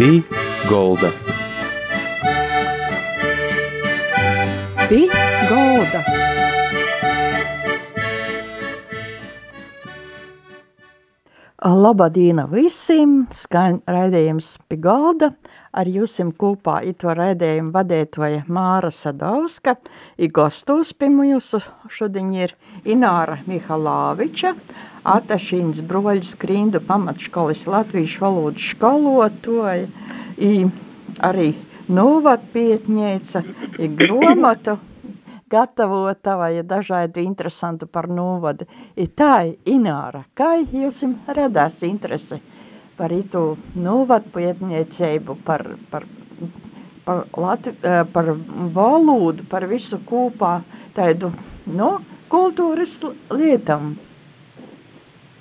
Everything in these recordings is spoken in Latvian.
Pī Golda. Pī Golda. Labadīna visiem, skan raidījums Pigalda, ar jūsim kopā ito raidījumu vadētoja Māra Sadauska, i gostos pie mūsu šodien ir Ināra Mihalāviča, Atašīns broļu skrindu pamatškolas latviešu valodas skolotoja, i arī novatpietņēca, i gromatu gatavotāja dažādu interesantu par novadu. I tā, Ināra, kā jums radās interese par itu novadu pietniecību, par, par, par, Latvi, par valodu, par visu kopā tādu, nu, kultūras lietam?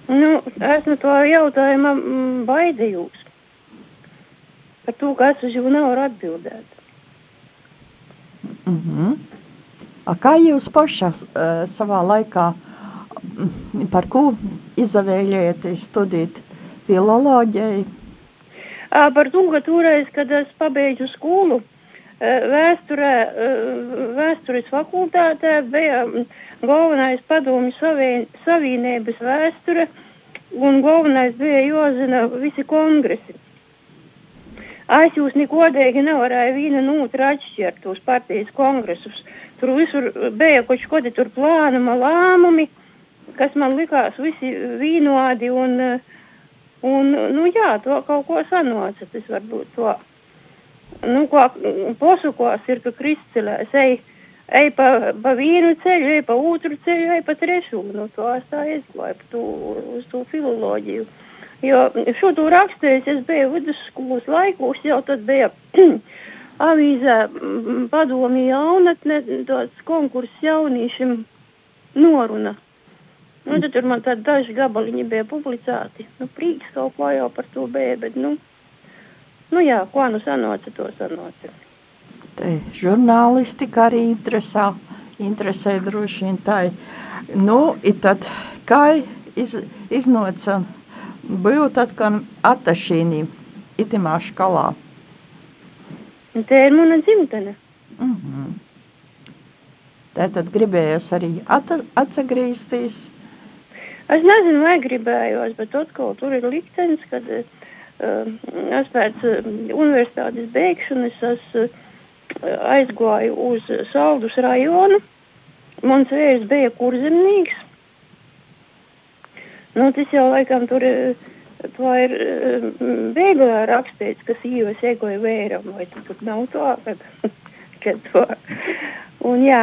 Nu, es no to jautājumu baidījos. Par to, ka es uz jau nevaru atbildēt. Mm -hmm. A kā jūs pašas uh, savā laikā par ko izvēlējāties studēt filoloģiju? Par to, toreiz, kad es pabeidzu skolu, vēsturē, vēstures fakultātē bija galvenais padomju savienības vēsture, un galvenais bija jāzina visi kongresi. Es jūs nekodīgi nevarēju vienu un otru atšķirt tos partijas kongresus. Tur visur bija kaut kādi tur plānuma lēmumi, kas man likās visi vīnodi un, un, nu jā, to kaut ko sanoca, tas varbūt to. Nu, ko posukos ir, ka kristelēs, ej, ej pa, pa vienu ceļu, ej pa otru ceļu, ej pa trešo, nu, to es tā aizgāju, to, uz to filoloģiju. Jo šo to rakstējis, es biju vidusskolas laikos, jau tad bija avīzē padomi jaunatne, tāds konkurss jaunīšiem noruna. Nu, tad tur man tādi daži gabaliņi bija publicēti. Nu, prīks kaut ko jau par to bija, bet, nu, nu jā, ko nu sanoca, to sanoca. Te žurnālistika arī interesē, interesē droši vien tā. Nu, i tad, kā iz, iznoca, bija tad, kad atašīnī itimā škalā. Tā ir mana dzimtene. Mm -hmm. Tātad gribējās arī atgriezties. Es nezinu, vai gribējos, bet atkal tur ir liktenis, kad uh, es pēc uh, universitātes beigšanas es uh, aizgāju uz Saldus rajonu. Mans vējs bija kurzemnīgs. Nu, tas jau laikam tur uh, to ir veiglā rakstīts, ka sīvas egoja vēram, vai tur nav to, kad, kad to. Un jā,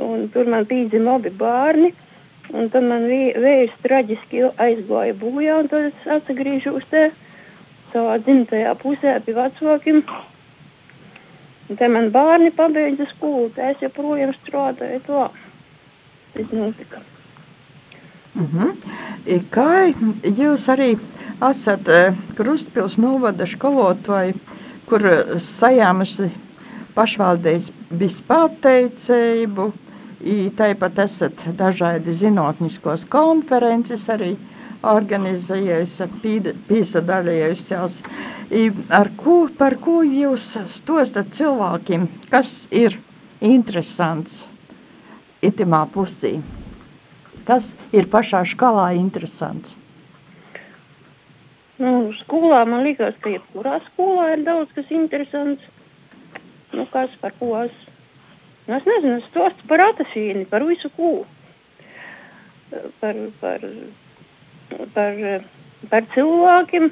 un, tur man pīdzima obi bārni, un tad man vējs traģiski aizgāja bojā, un tad es atsagrīžos te savā dzimtajā pusē pie vecākiem. Un te man bārni pabeidza skolu, te es joprojām strādāju to. Tas notika. Uh -huh. Kā jūs arī esat Krustpils novada skolotāji, kur sajāmusi pašvaldības pateicību, tāpat esat dažādi zinātniskos konferences arī organizējies, piesadalījusies. Ar ko, par ko jūs stostat cilvēkiem, kas ir interesants itimā pusī? Kas ir pašā skolā interesants? Nu, skolā man liekas, ka jebkurā skolā ir daudz kas interesants. Nu, kas par ko es? Nu, es nezinu, es stostu par atašīni, par visu ko. Par, par, par, par cilvēkiem,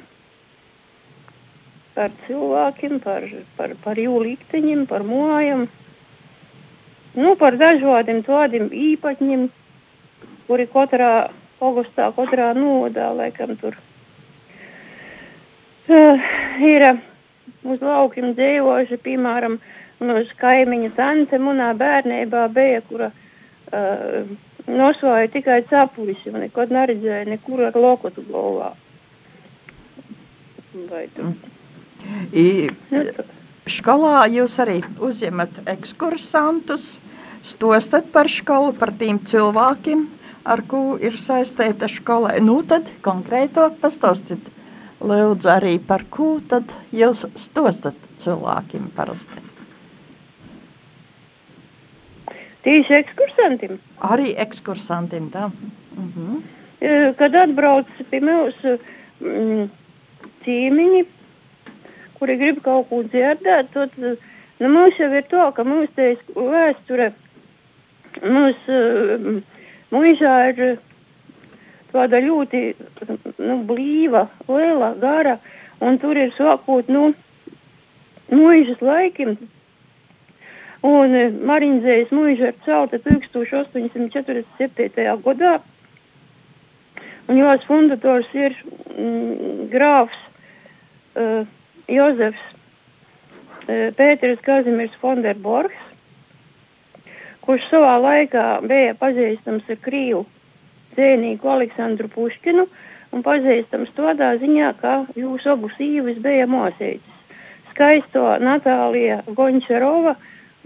par cilvēkiem, par, par, par jū likteņiem, par mojām. Nu, par dažādiem tādiem īpaņiem kuri katrā augustā, katrā nodā, laikam tur uh, ir uz laukiem dzīvojuši, piemēram, uz kaimiņa tante manā bērnībā bija, kura uh, nosvāja tikai capulis, un nekad neredzēja nekur ar lokotu galvā. Vai tu? I, nu, Skolā jūs arī uzņemat ekskursantus, stostat par skolu, par tiem cilvēkiem, ar ko ir saistīta skolai. Nu, tad konkrētāk pastāstiet lūdzu arī par ko tad jūs stostat cilvēkiem parasti? Tieši ekskursantiem. Arī ekskursantiem, tā? Mhm. Kad atbrauc pie mūsu mm, cīmiņi, kuri grib kaut ko dzirdēt, tad nu, mums jau ir to, ka mūsu vēsture, mūsu mm, mūžā ir tāda ļoti nu, blīva, liela, gara, un tur ir sākot, nu, mūžas laikiem. Un Mariņzējas mūža ir celta 1847. gadā. Un jos fundators ir mm, grāfs uh, Jozefs uh, Pēteris Kazimirs Fonderborgs, kurš savā laikā bija pazīstams ar Krīvu dzēnīgu Aleksandru Puškinu un pazīstams tādā ziņā, ka jūs abu sīvis bija mosītis. Skaisto Natālija Gončerova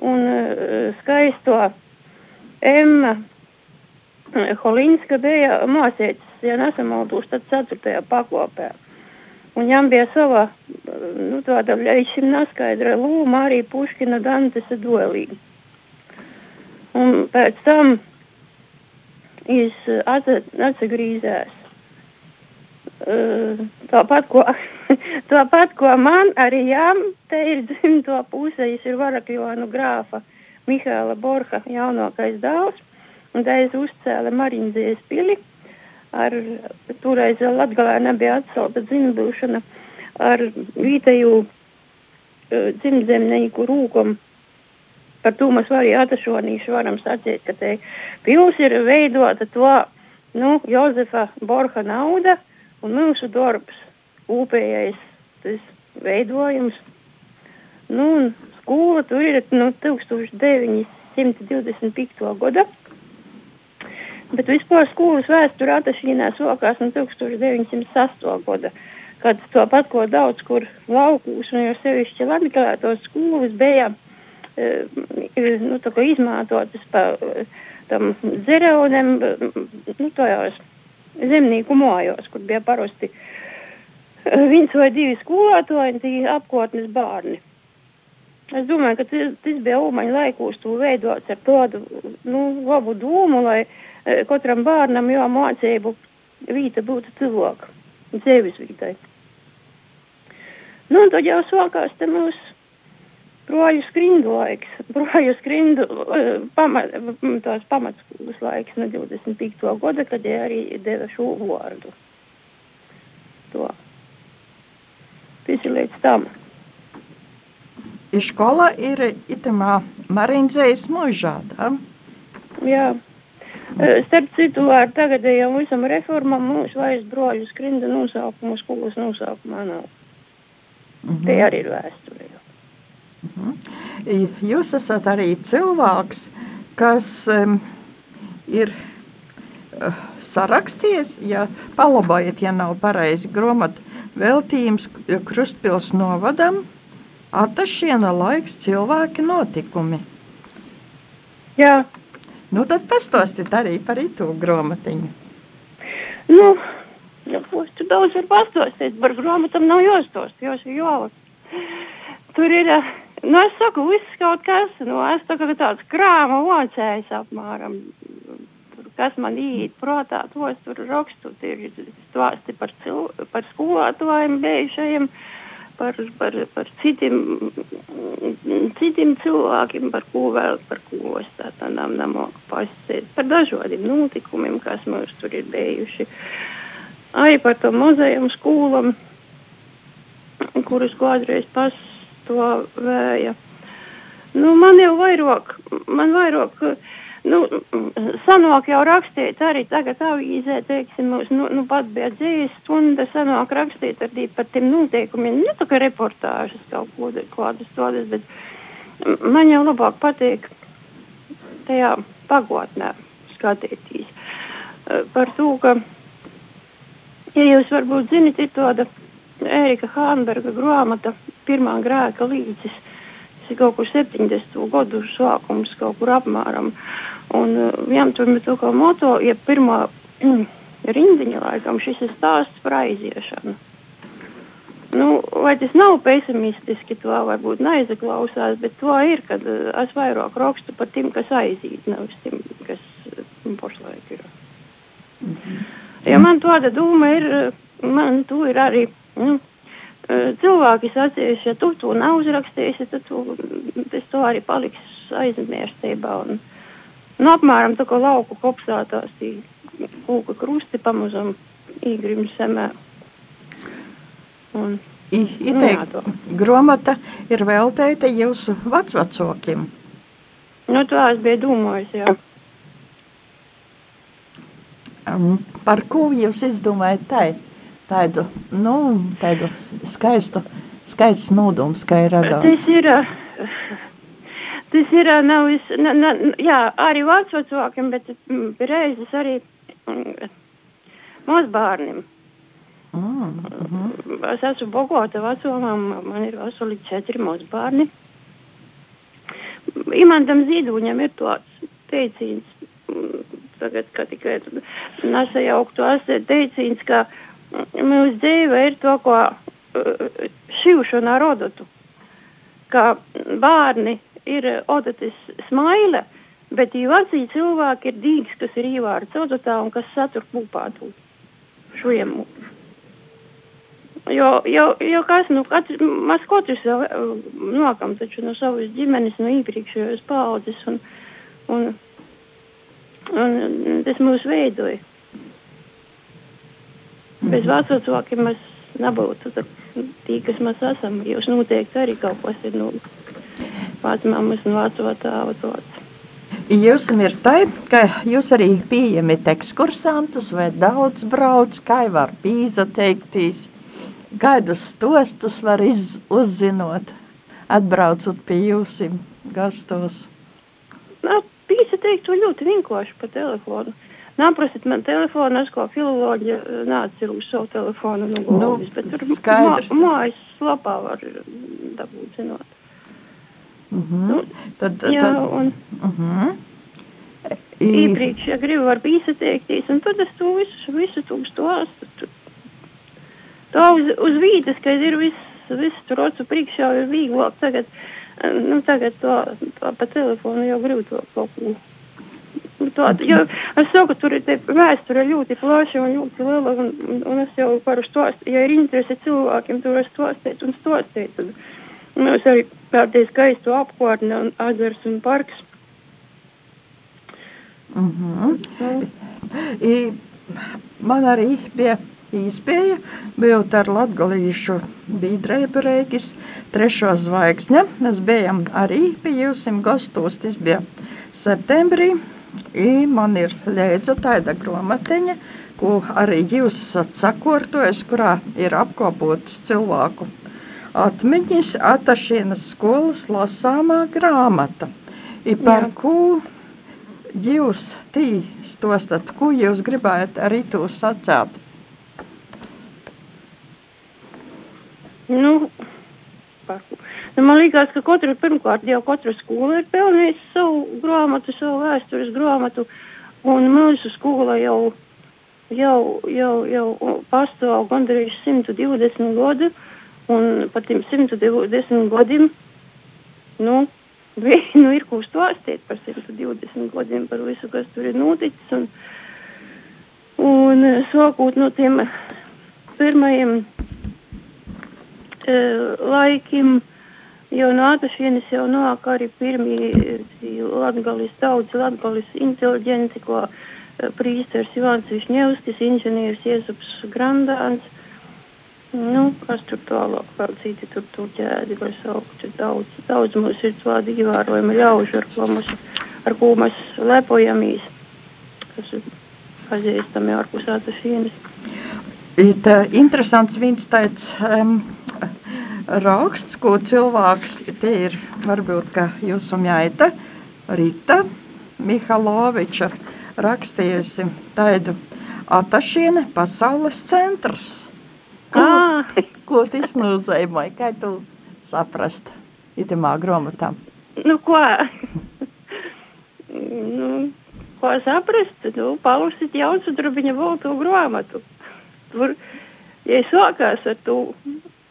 un uh, skaisto Emma Holinska bija mosītis ja nesamaldos, tad ceturtajā pakopē. Un viņam bija sava, nu, tāda līdz šim neskaidra lūma arī Puškina Dantesa duelī. Un pēc tam viņš atsagrīzēs. Tāpat, ko, tāpat, ko man arī jām, te ir dzimto puse, viņš ir Varakļonu grāfa Mihāla Borha jaunākais dēls, un tā es uzcēla Mariņdzējas pili ar toreiz Latgalē nebija atcelta dzimbušana ar vietēju uh, dzimdzemnieku rūkumu. Par to mēs arī atašonīši varam sacīt, ka te pils ir veidota to, nu, Jozefa Borha nauda un mūsu darbs, upējais tas veidojums. Nu, un skola tur ir, nu, 1925. gada. Bet vispār skolas vēsture atašīnās sokās no 1908. gada, kad to pat, ko daudz kur laukūs un jau sevišķi latgalētos skolas bija, e, nu, izmantotas pa tam zereuniem, nu, tajās zemnīku mājos, kur bija parasti viens vai divi skolātoji, tī apkotnes bārni. Es domāju, ka tas, tas bija Umaņa laikos to veidots ar tādu, nu, labu domu, lai uh, katram bērnam jau mācību vīta būtu cilvēka, dzīves vītai. Nu, un tad jau sākās te mūsu broļu skrindu laiks, broļu skrindu uh, pamat, tās pamatskolas laiks no 25. gada, kad arī deva šo vārdu. To. Tas ir līdz tam. Škola ir itamā Marindzējas mūžā, tā? Jā. Starp citu, ar tagadējām visam reformam mūsu vairs broļu skrinda nosaukumu skolas nosaukumā nav. -hmm. Te arī ir vēsture. -hmm. Jūs esat arī cilvēks, kas um, ir uh, sarakstījies, ja palabojiet, ja nav pareizi gromatu veltījums Krustpils novadam, Atašiena laiks, cilvēki, notikumi. Jā. Nu, tad pastāstiet arī par itu grāmatiņu. Nu, ja, tu daudz var pastāstīt, par grāmatam nav jāstāst, jos ir jālas. Tur ir, nu, es saku, viss kaut kas, nu, es tā kā tāds krāma vocējs apmēram, kas man īet prātā, tos tur rakstu, ir stāsti par, cil, par skolātojiem bijušajiem. Par, par, par citiem, citiem cilvēkiem, par ko vēl, par ko es tā tādām nemoku pasēt, par dažādiem notikumiem, kas mums tur ir bijuši. Arī par to muzejam skolam, kurus kādreiz pastāvēja. Nu, man jau vairāk, man vairāk, uh, Nu, sanāk jau rakstīt arī tagad avīzē, teiksim, mums, nu, nu pat bija dzīves stunda, sanāk rakstīt arī par tiem noteikumiem, nu, tā kā reportāžas kaut ko, kādas tādas, bet man jau labāk patīk tajā pagotnē skatītīs. Par to, ka, ja jūs varbūt zinat, ir tāda Ērika Hānberga grāmata Pirmā grēka līdzis, tas ir kaut kur 70. gadu sākums, kaut kur apmēram. Un viņam tur bija tā kā moto, ja pirmā rindiņa laikam šis ir stāsts par aiziešanu. vai tas nav pesimistiski, to varbūt neaizaklausās, bet to ir, kad uh, es vairāk rakstu par tiem, kas aiziet, nevis tiem, kas uh, pašlaik ir. Mm -hmm. Ja man tāda doma ir, uh, man tu ir arī, nu, cilvēki sacījuši, ja tu to nav uzrakstījusi, tad tu, tas to arī paliks aizmirstībā. Un, nu, apmēram tā kā lauku kopsātās, tī kūka krusti pamazam īgrim semē. Un, Ieteikta nu, grāmata ir veltīta jūsu vecvecākiem. Nu, tā es biju domājis, jā. Par ko jūs izdomājat tai? Tādu, nu, tādu skaistu, skaists nodums, kā ir radās. Tas ir, tas ir, nav, na, na, jā, arī vecvecākiem, bet reizes arī mm, mazbārnim. Mm, -hmm. Es esmu Bogota vecumā, man ir veseli četri mazbārni. Imantam Zīduņam ir tāds teicīns, tagad, ka tikai nesajauktu asti teicīns, ka mūsu dzīve ir to, ko šīvšana rodotu, ka bārni ir odatis smaile, bet īvācija cilvēki ir dīgs, kas ir īvārds odotā un kas satur pūpātu šiem Jo, jo, jo kas, nu, katrs, mēs katrs jau nokam taču no savas ģimenes, no iepriekšējās paudzes, un, un, un tas mūs veidoja. Bez vecākiem mēs nebūtu tī, kas mēs esam. Jūs noteikti arī kaut kas ir no vecmāmas un veco tēva dots. Jūs ir tā, ka jūs arī pieejami ekskursantus vai daudz brauc, kā var pīzateikties Gaidus stostus var iz, uzzinot, atbraucot pie jūsim gastos? Nā, pīsi teikt, to ļoti vienkārši pa telefonu. Nāprasiet man telefonu, es kā filoloģija nāciru uz savu telefonu no Golvis, nu, bet tur skaidrs. mā, mājas lapā var dabūt zinot. Mm -hmm. nu, tad, tad, jā, un... Mm -hmm. Iepriekš, ja gribu, var pīsateikties, un tad es to visu, visu tūkstu stāstu Tā uz, uz vīdes, kad ir viss, viss tur ocu priekšā, ir vieglāk tagad, nu tagad to, to pa telefonu jau grūti kaut ko. Nu, tā, jo es saku, tur ir vēsture ļoti plaša un ļoti liela, un, un, un es jau varu stāstīt, ja ir interese cilvēkiem, tur es stāstīt un stāstīt. Tad mēs arī pērdēju skaistu apkārtni un azars un parks. Mm -hmm. mm. I, man arī bija īspēja būt ar latgalīšu bīdrēbu reikis trešo zvaigzņa. Mēs bijām arī pie jūsim gastos, tas bija septembrī. I man ir lēdza tāda gromatiņa, ko arī jūs esat sakortojis, kurā ir apkopotas cilvēku atmiņas, atašienas skolas lasāmā grāmata. I par Jā. ko jūs tī stostat, ko jūs gribētu arī to sacēt? Nu, nu, man liekas, ka katra, pirmkārt, jau katra skola ir pelnījusi savu grāmatu, savu vēstures grāmatu, un mūsu skola jau, jau, jau, jau pastāv gandrīz 120 gadu, un par tiem 120 gadiem, nu, nu ir ko stāstīt par 120 gadiem, par visu, kas tur ir noticis, un, un sākot no tiem pirmajiem laikim, jo no Ātašienes jau nāk arī pirmie latgalis daudz, latgalis inteliģenti, ko prīsters Ivans Višņevskis, inženieris Iesups Grandāns. Nu, kas tur tālāk vēl citi tur tur ķēdi var saukt. Daudz, daudz mums ir tādi ievērojami ļauži, ar ko mēs, ar ko mēs lepojamies, kas ir pazīstami ārpus Ātašienes. Ir interesants viens tāds um, raksts, ko cilvēks, te ir varbūt, ka jūsu mjaita, Rita Mihaloviča rakstījusi tādu atašiene pasaules centrs. Ko, ko tas nozīmē? Kā tu saprast itamā grāmatā? Nu, ko? nu, ko saprast? Nu, palusit jaucu drubiņa voltu grāmatu. Tur, ja sākās ar to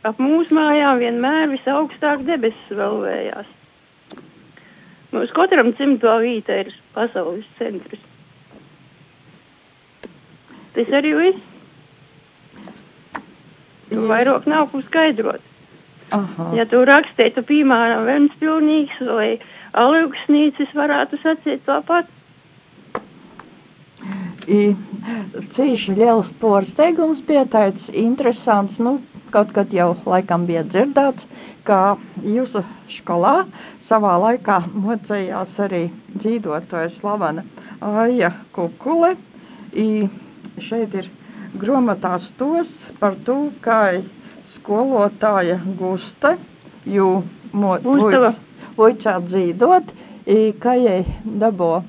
ap mūsu mājām vienmēr visaugstāk debesis vēlējās. Mums katram cimto vīta ir pasaules centrs. Tas arī viss. Jūs- Vairāk nav ko skaidrot. Aha. Ja tu rakstītu, piemēram, Ventspilnīgs vai Alaugsnīcis, varētu sacīt tāpat. I cīši liels porsteigums bija tāds interesants, nu, kaut kad jau laikam bija dzirdēts, ka jūsu skolā savā laikā mocējās arī dzīvotoja slavena Aija Kukule. I šeit ir grāmatā stos par to, kā skolotāja Gusta, jū vojcā dzīvot, kā jai dabo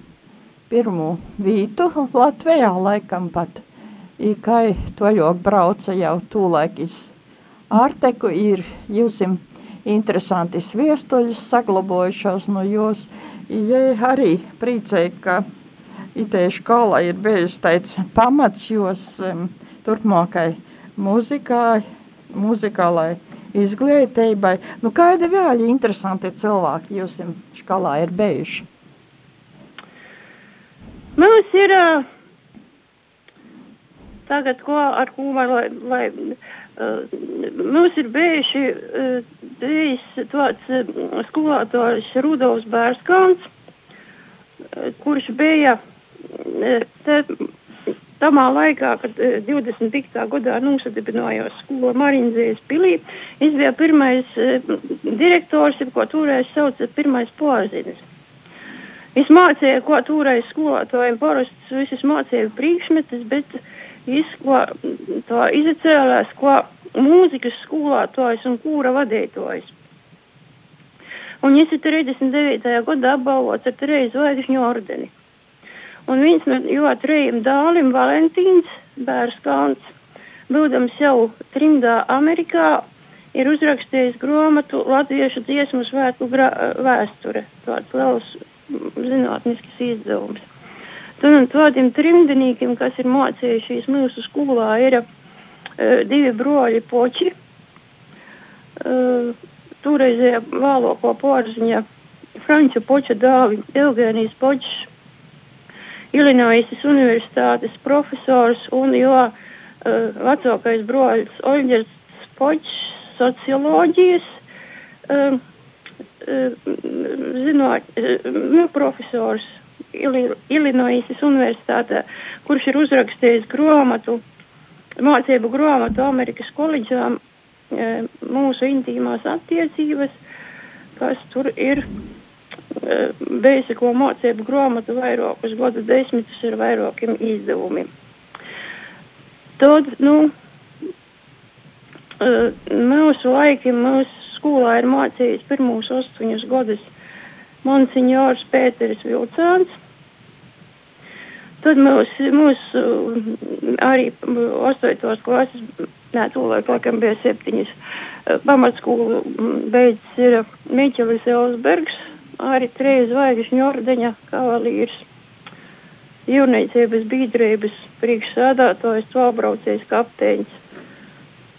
pirmo vītu Latvijā laikam pat. I kā toļok brauca jau tūlaik iz Ārteku ir jūsim interesantis viestuļus saglabojušos no jūs. Jai arī priecēja, ka itē škola ir bijusi tāds pamats jūs um, turpmākai muzikai, muzikālai izglītībai. Nu, kādi vēl interesanti cilvēki jūsim skolā ir bijuši? Mums ir ā, tagad, ko, ar ko lai, lai mums ir bijuši uh, trīs tāds uh, skolotājs Rudolfs Bērskāns, uh, kurš bija uh, te, tamā laikā, kad uh, 25. gadā nosadibinājās skola Marinzējas pilī, viņš bija pirmais uh, direktors, ko toreiz sauca pirmais pozinis. Es mācīju, ko toreiz skolotājiem parasti visas mācīju priekšmetus, bet es ko tā izcēlēs, ko mūzikas skolotājs un kūra vadītājs. Un es ir 39. gadā apbalvots ar trīs zvaigžņu ordeni. Un viens no jo trījiem dālim, Valentīns Bērskāns, būdams jau trimdā Amerikā, ir uzrakstījis grāmatu Latviešu dziesmu svētku vēsture. Tāds liels zinātnisks izdevums. Tādiem trimdinīkiem, kas ir mācījušies mūsu skolā, ir uh, divi broļi poči. Uh, Toreizējā vēloko porziņa Franču poča dāvi Eugēnijas počs, Ilinoisas universitātes profesors un jo uh, vecākais broļs Oļģers Počs socioloģijas uh, zinot, uh, nu, profesors Ili- Ilinoisas universitātē, kurš ir uzrakstījis grāmatu, mācību grāmatu Amerikas koledžām e, mūsu intīmās attiecības, kas tur ir e, bijusi ko mācību grāmatu vairākus gadu desmitus ar vairākiem izdevumiem. Tad, nu, e, mūsu laiki, mūsu skolā ir mācījis pirmos astoņus gadus Monsignors Pēteris Vilcāns. Tad mūs, mūs uh, arī 8. klases, nē, tūlēk laikam bija septiņas, uh, pamatskolu mm, beidzis ir Miķelis Elsbergs, arī trīs zvaigžņu ordeņa kavalīrs, jūrniecības biedrības priekšsādātājs, tobraucējs kapteiņs.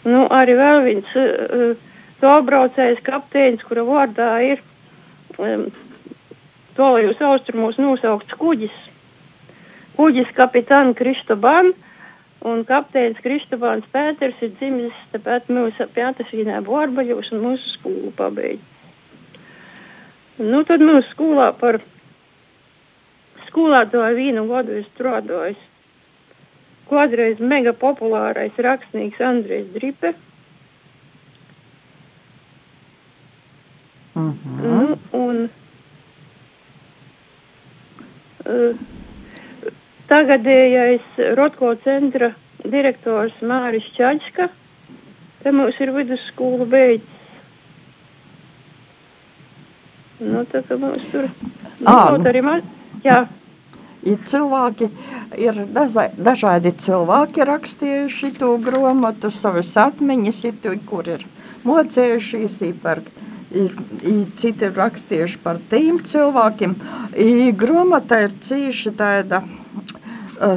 Nu, arī vēl viens uh, tobraucējs kapteiņs, kura vārdā ir um, tolajos austrumos nosaukts kuģis. Kuģis kapitāna Kristoban un kapteinis Kristobāns Pēters ir dzimis tāpēc mūsu pētasvīnē Borbaļos un mūsu skolu pabeidz. Nu, tad mūsu skolā par skolā to vīnu gadu ir strādājis kādreiz mega populārais rakstnieks Andrejs Dripe. Mhm. Nu, un uh, tagadējais Rotko centra direktors Māris Čaļska, te mums ir vidusskolu beidzis. Nu, tā kā mums tur, nu, kaut nu. arī man, jā, Ir cilvēki, ir daza- dažādi cilvēki rakstījuši to grāmatu, savas atmiņas, ir tie, kur ir mocējušies, ir par, ir, ir citi rakstījuši par tiem cilvēkiem. Grāmata ir cīši tāda eh,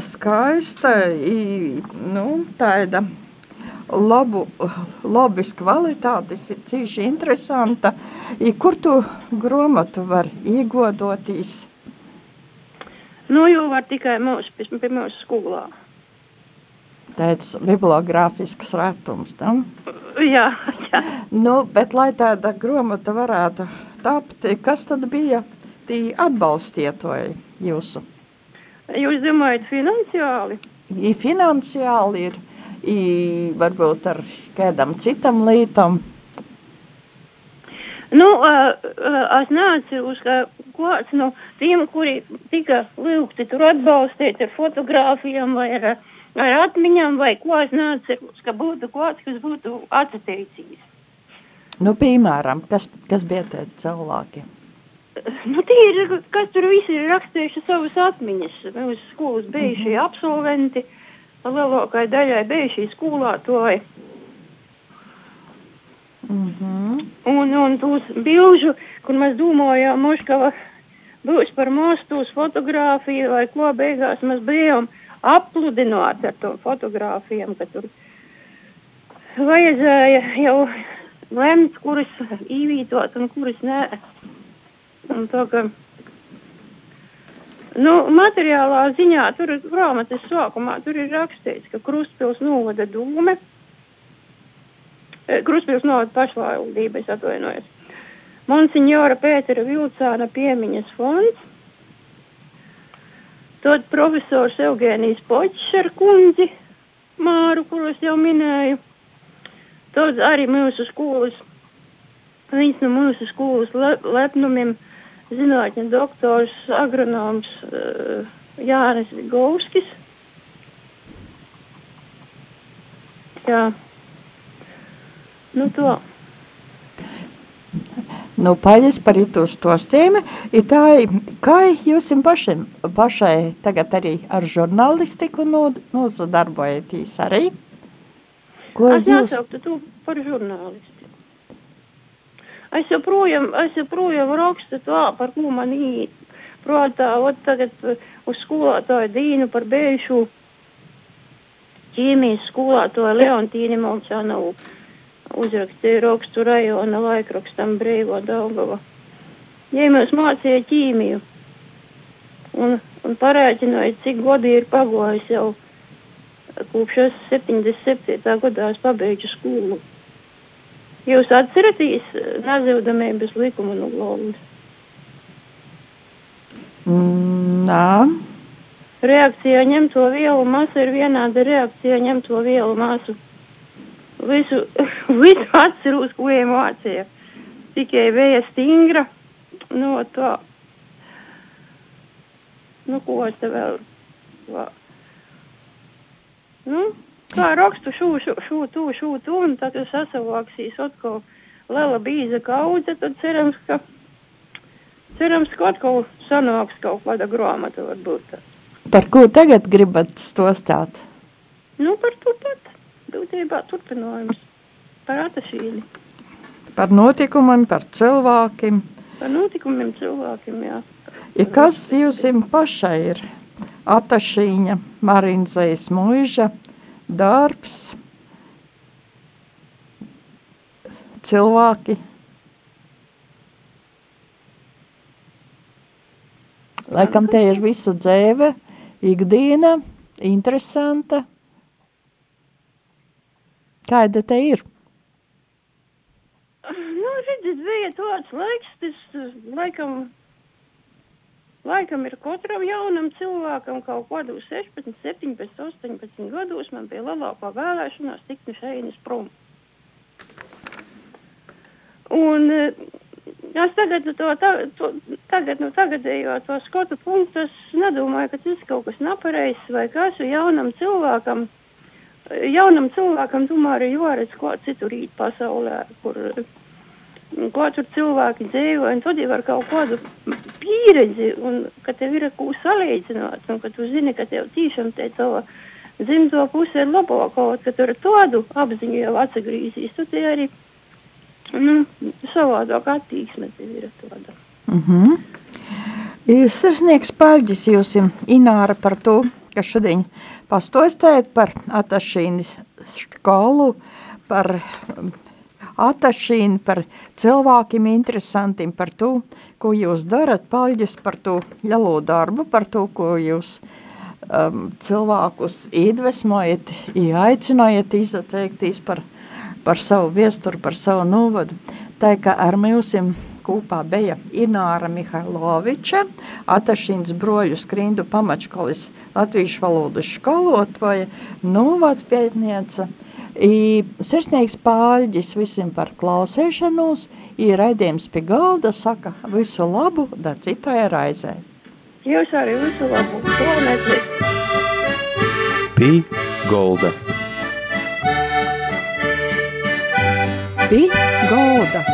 skaista, i, nu, tāda labu, labas kvalitātes, cīši interesanta. I kur tu gromatu var iegodotīs? Nu, jau var tikai mūsu, pie, mūsu skolā. Tāds bibliogrāfisks retums, tam? Jā, jā. Nu, bet lai tāda gromata varētu tapt, kas tad bija tī atbalstietoji jūsu? Jūs domājat finansiāli? I finansiāli ir, i varbūt ar kādam citam lītam. Nu, uh, uh, es neatceros, ka kāds no tiem, kuri tika lūgti tur atbalstīt ar fotogrāfijām vai ar, ar atmiņām, vai ko es neatceros, ka būtu kāds, kas būtu atsateicījis. Nu, piemēram, kas, kas bija tie cilvēki? Nu, tie ir, kas tur visi ir rakstījuši savas atmiņas. Mūsu skolas bijušie mm -hmm. absolventi, lielākai daļai bijušie skolātoji. Mm -hmm. Un, un tos bilžu, kur mēs domājām, Moškava būs par mostu uz fotogrāfiju vai ko beigās mēs bijām apludināti ar to fotogrāfijām, ka tur vajadzēja jau lemt, kuras īvītot un kuras nē. Tā, ka, nu, materiālā ziņā tur ir grāmatas sākumā, ir rakstīts, ka Krustpils novada dūme, Krustpils novada pašvaldība, es atvainojos. Monsignora Pētera Vilcāna piemiņas fonds, tad profesors Eugēnijas Počs ar kundzi Māru, kuros jau minēju, tad arī mūsu skolas, viens no mūsu skolas le, lepnumiem zinātņu doktors, agronoms uh, Jānis Vigovskis. Jā. Nu to. Nu, paldies par itu stostiem. I tā, kā jūs pašiem, pašai tagad arī ar žurnālistiku nozadarbojaties arī? Ko es jūs... nesauktu tu par žurnālistu. Es joprojām, es joprojām rakstu tā, par ko man īt. Protā, ot tagad uh, uz skolotāju Dīnu par bēšu ķīmijas skolātoju Leontīni Molcānovu uzrakstīja rakstu rajona laikrakstam Brīvo Daugava. Ja mēs mācīja ķīmiju un, un parēķināja, cik godi ir pagojis jau kopš es 77. gadā es pabeidzu skolu. Jūs atceraties eh, nazivdamības likumu no Globas? Mm, nā. Reakcija ņemto vielu masa ir vienāda reakcija ņemto vielu masu. Visu, visu atceros, ko emocija. Tikai vēja stingra, no nu, tā. Nu, ko es te vēl. Nu, kā rakstu šo, šo, šo, tu, šo, tu, un tad sasavāksīs atkal liela bīza kaudze, tad cerams, ka, cerams, ka atkal sanāks kaut kāda grāmata varbūt. Par ko tagad gribat stostāt? Nu, par to pat. Būtībā turpinājums. Par atašīni. Par notikumiem, par cilvēkiem. Par notikumiem cilvēkiem, jā. Ja kas jūs pašai ir? Atašīņa, Marinzais muiža, darbs, cilvēki. Laikam te ir visa dzēve, ikdiena, interesanta. Kāda te ir? Nu, redziet, bija tāds laiks, tas laikam Laikam ir katram jaunam cilvēkam kaut kādos 16, 17, 18 gados man bija lielākā vēlēšanās tikt no šeit prom. Un eh, es tagad to, tā, to, tagad, no tagadējo to skatu punktu es nedomāju, ka tas kaut kas nepareizs vai kas jaunam cilvēkam. Jaunam cilvēkam tomēr ir jāredz, ko citur rīt pasaulē, kur ko tur cilvēki dzīvo, un tad jau ar kaut kādu pieredzi, un ka tev ir ko salīdzināt, un ka tu zini, ka tev tīšām te tava dzimto puse ir labāka, ka tur tādu apziņu jau atsagrīzīs, tad te arī, nu, savādāk attīksme tev ir tāda. Mm Sirsnieks paldies jums, Ināra, par to, ka šodien pastostēt par atašīnas skolu, par atašīnu, par cilvēkiem interesantiem, par to, ko jūs darat, paldies par to lielo darbu, par to, ko jūs um, cilvēkus iedvesmojat, aicinājat izteikties par, par savu viesturu, par savu novadu. Tā kā ar mūsim kopā bija Ināra Mihailoviča, Atašīns broļu skrindu pamačkolis latviešu valodas školotvoja, novads pētnieca, I sirsnīgs pāļģis visiem par klausēšanos, ir raidījums pie galda, saka visu labu, da citai raizē. Jūs arī visu labu, klaunēties. Pī golda. Pī golda.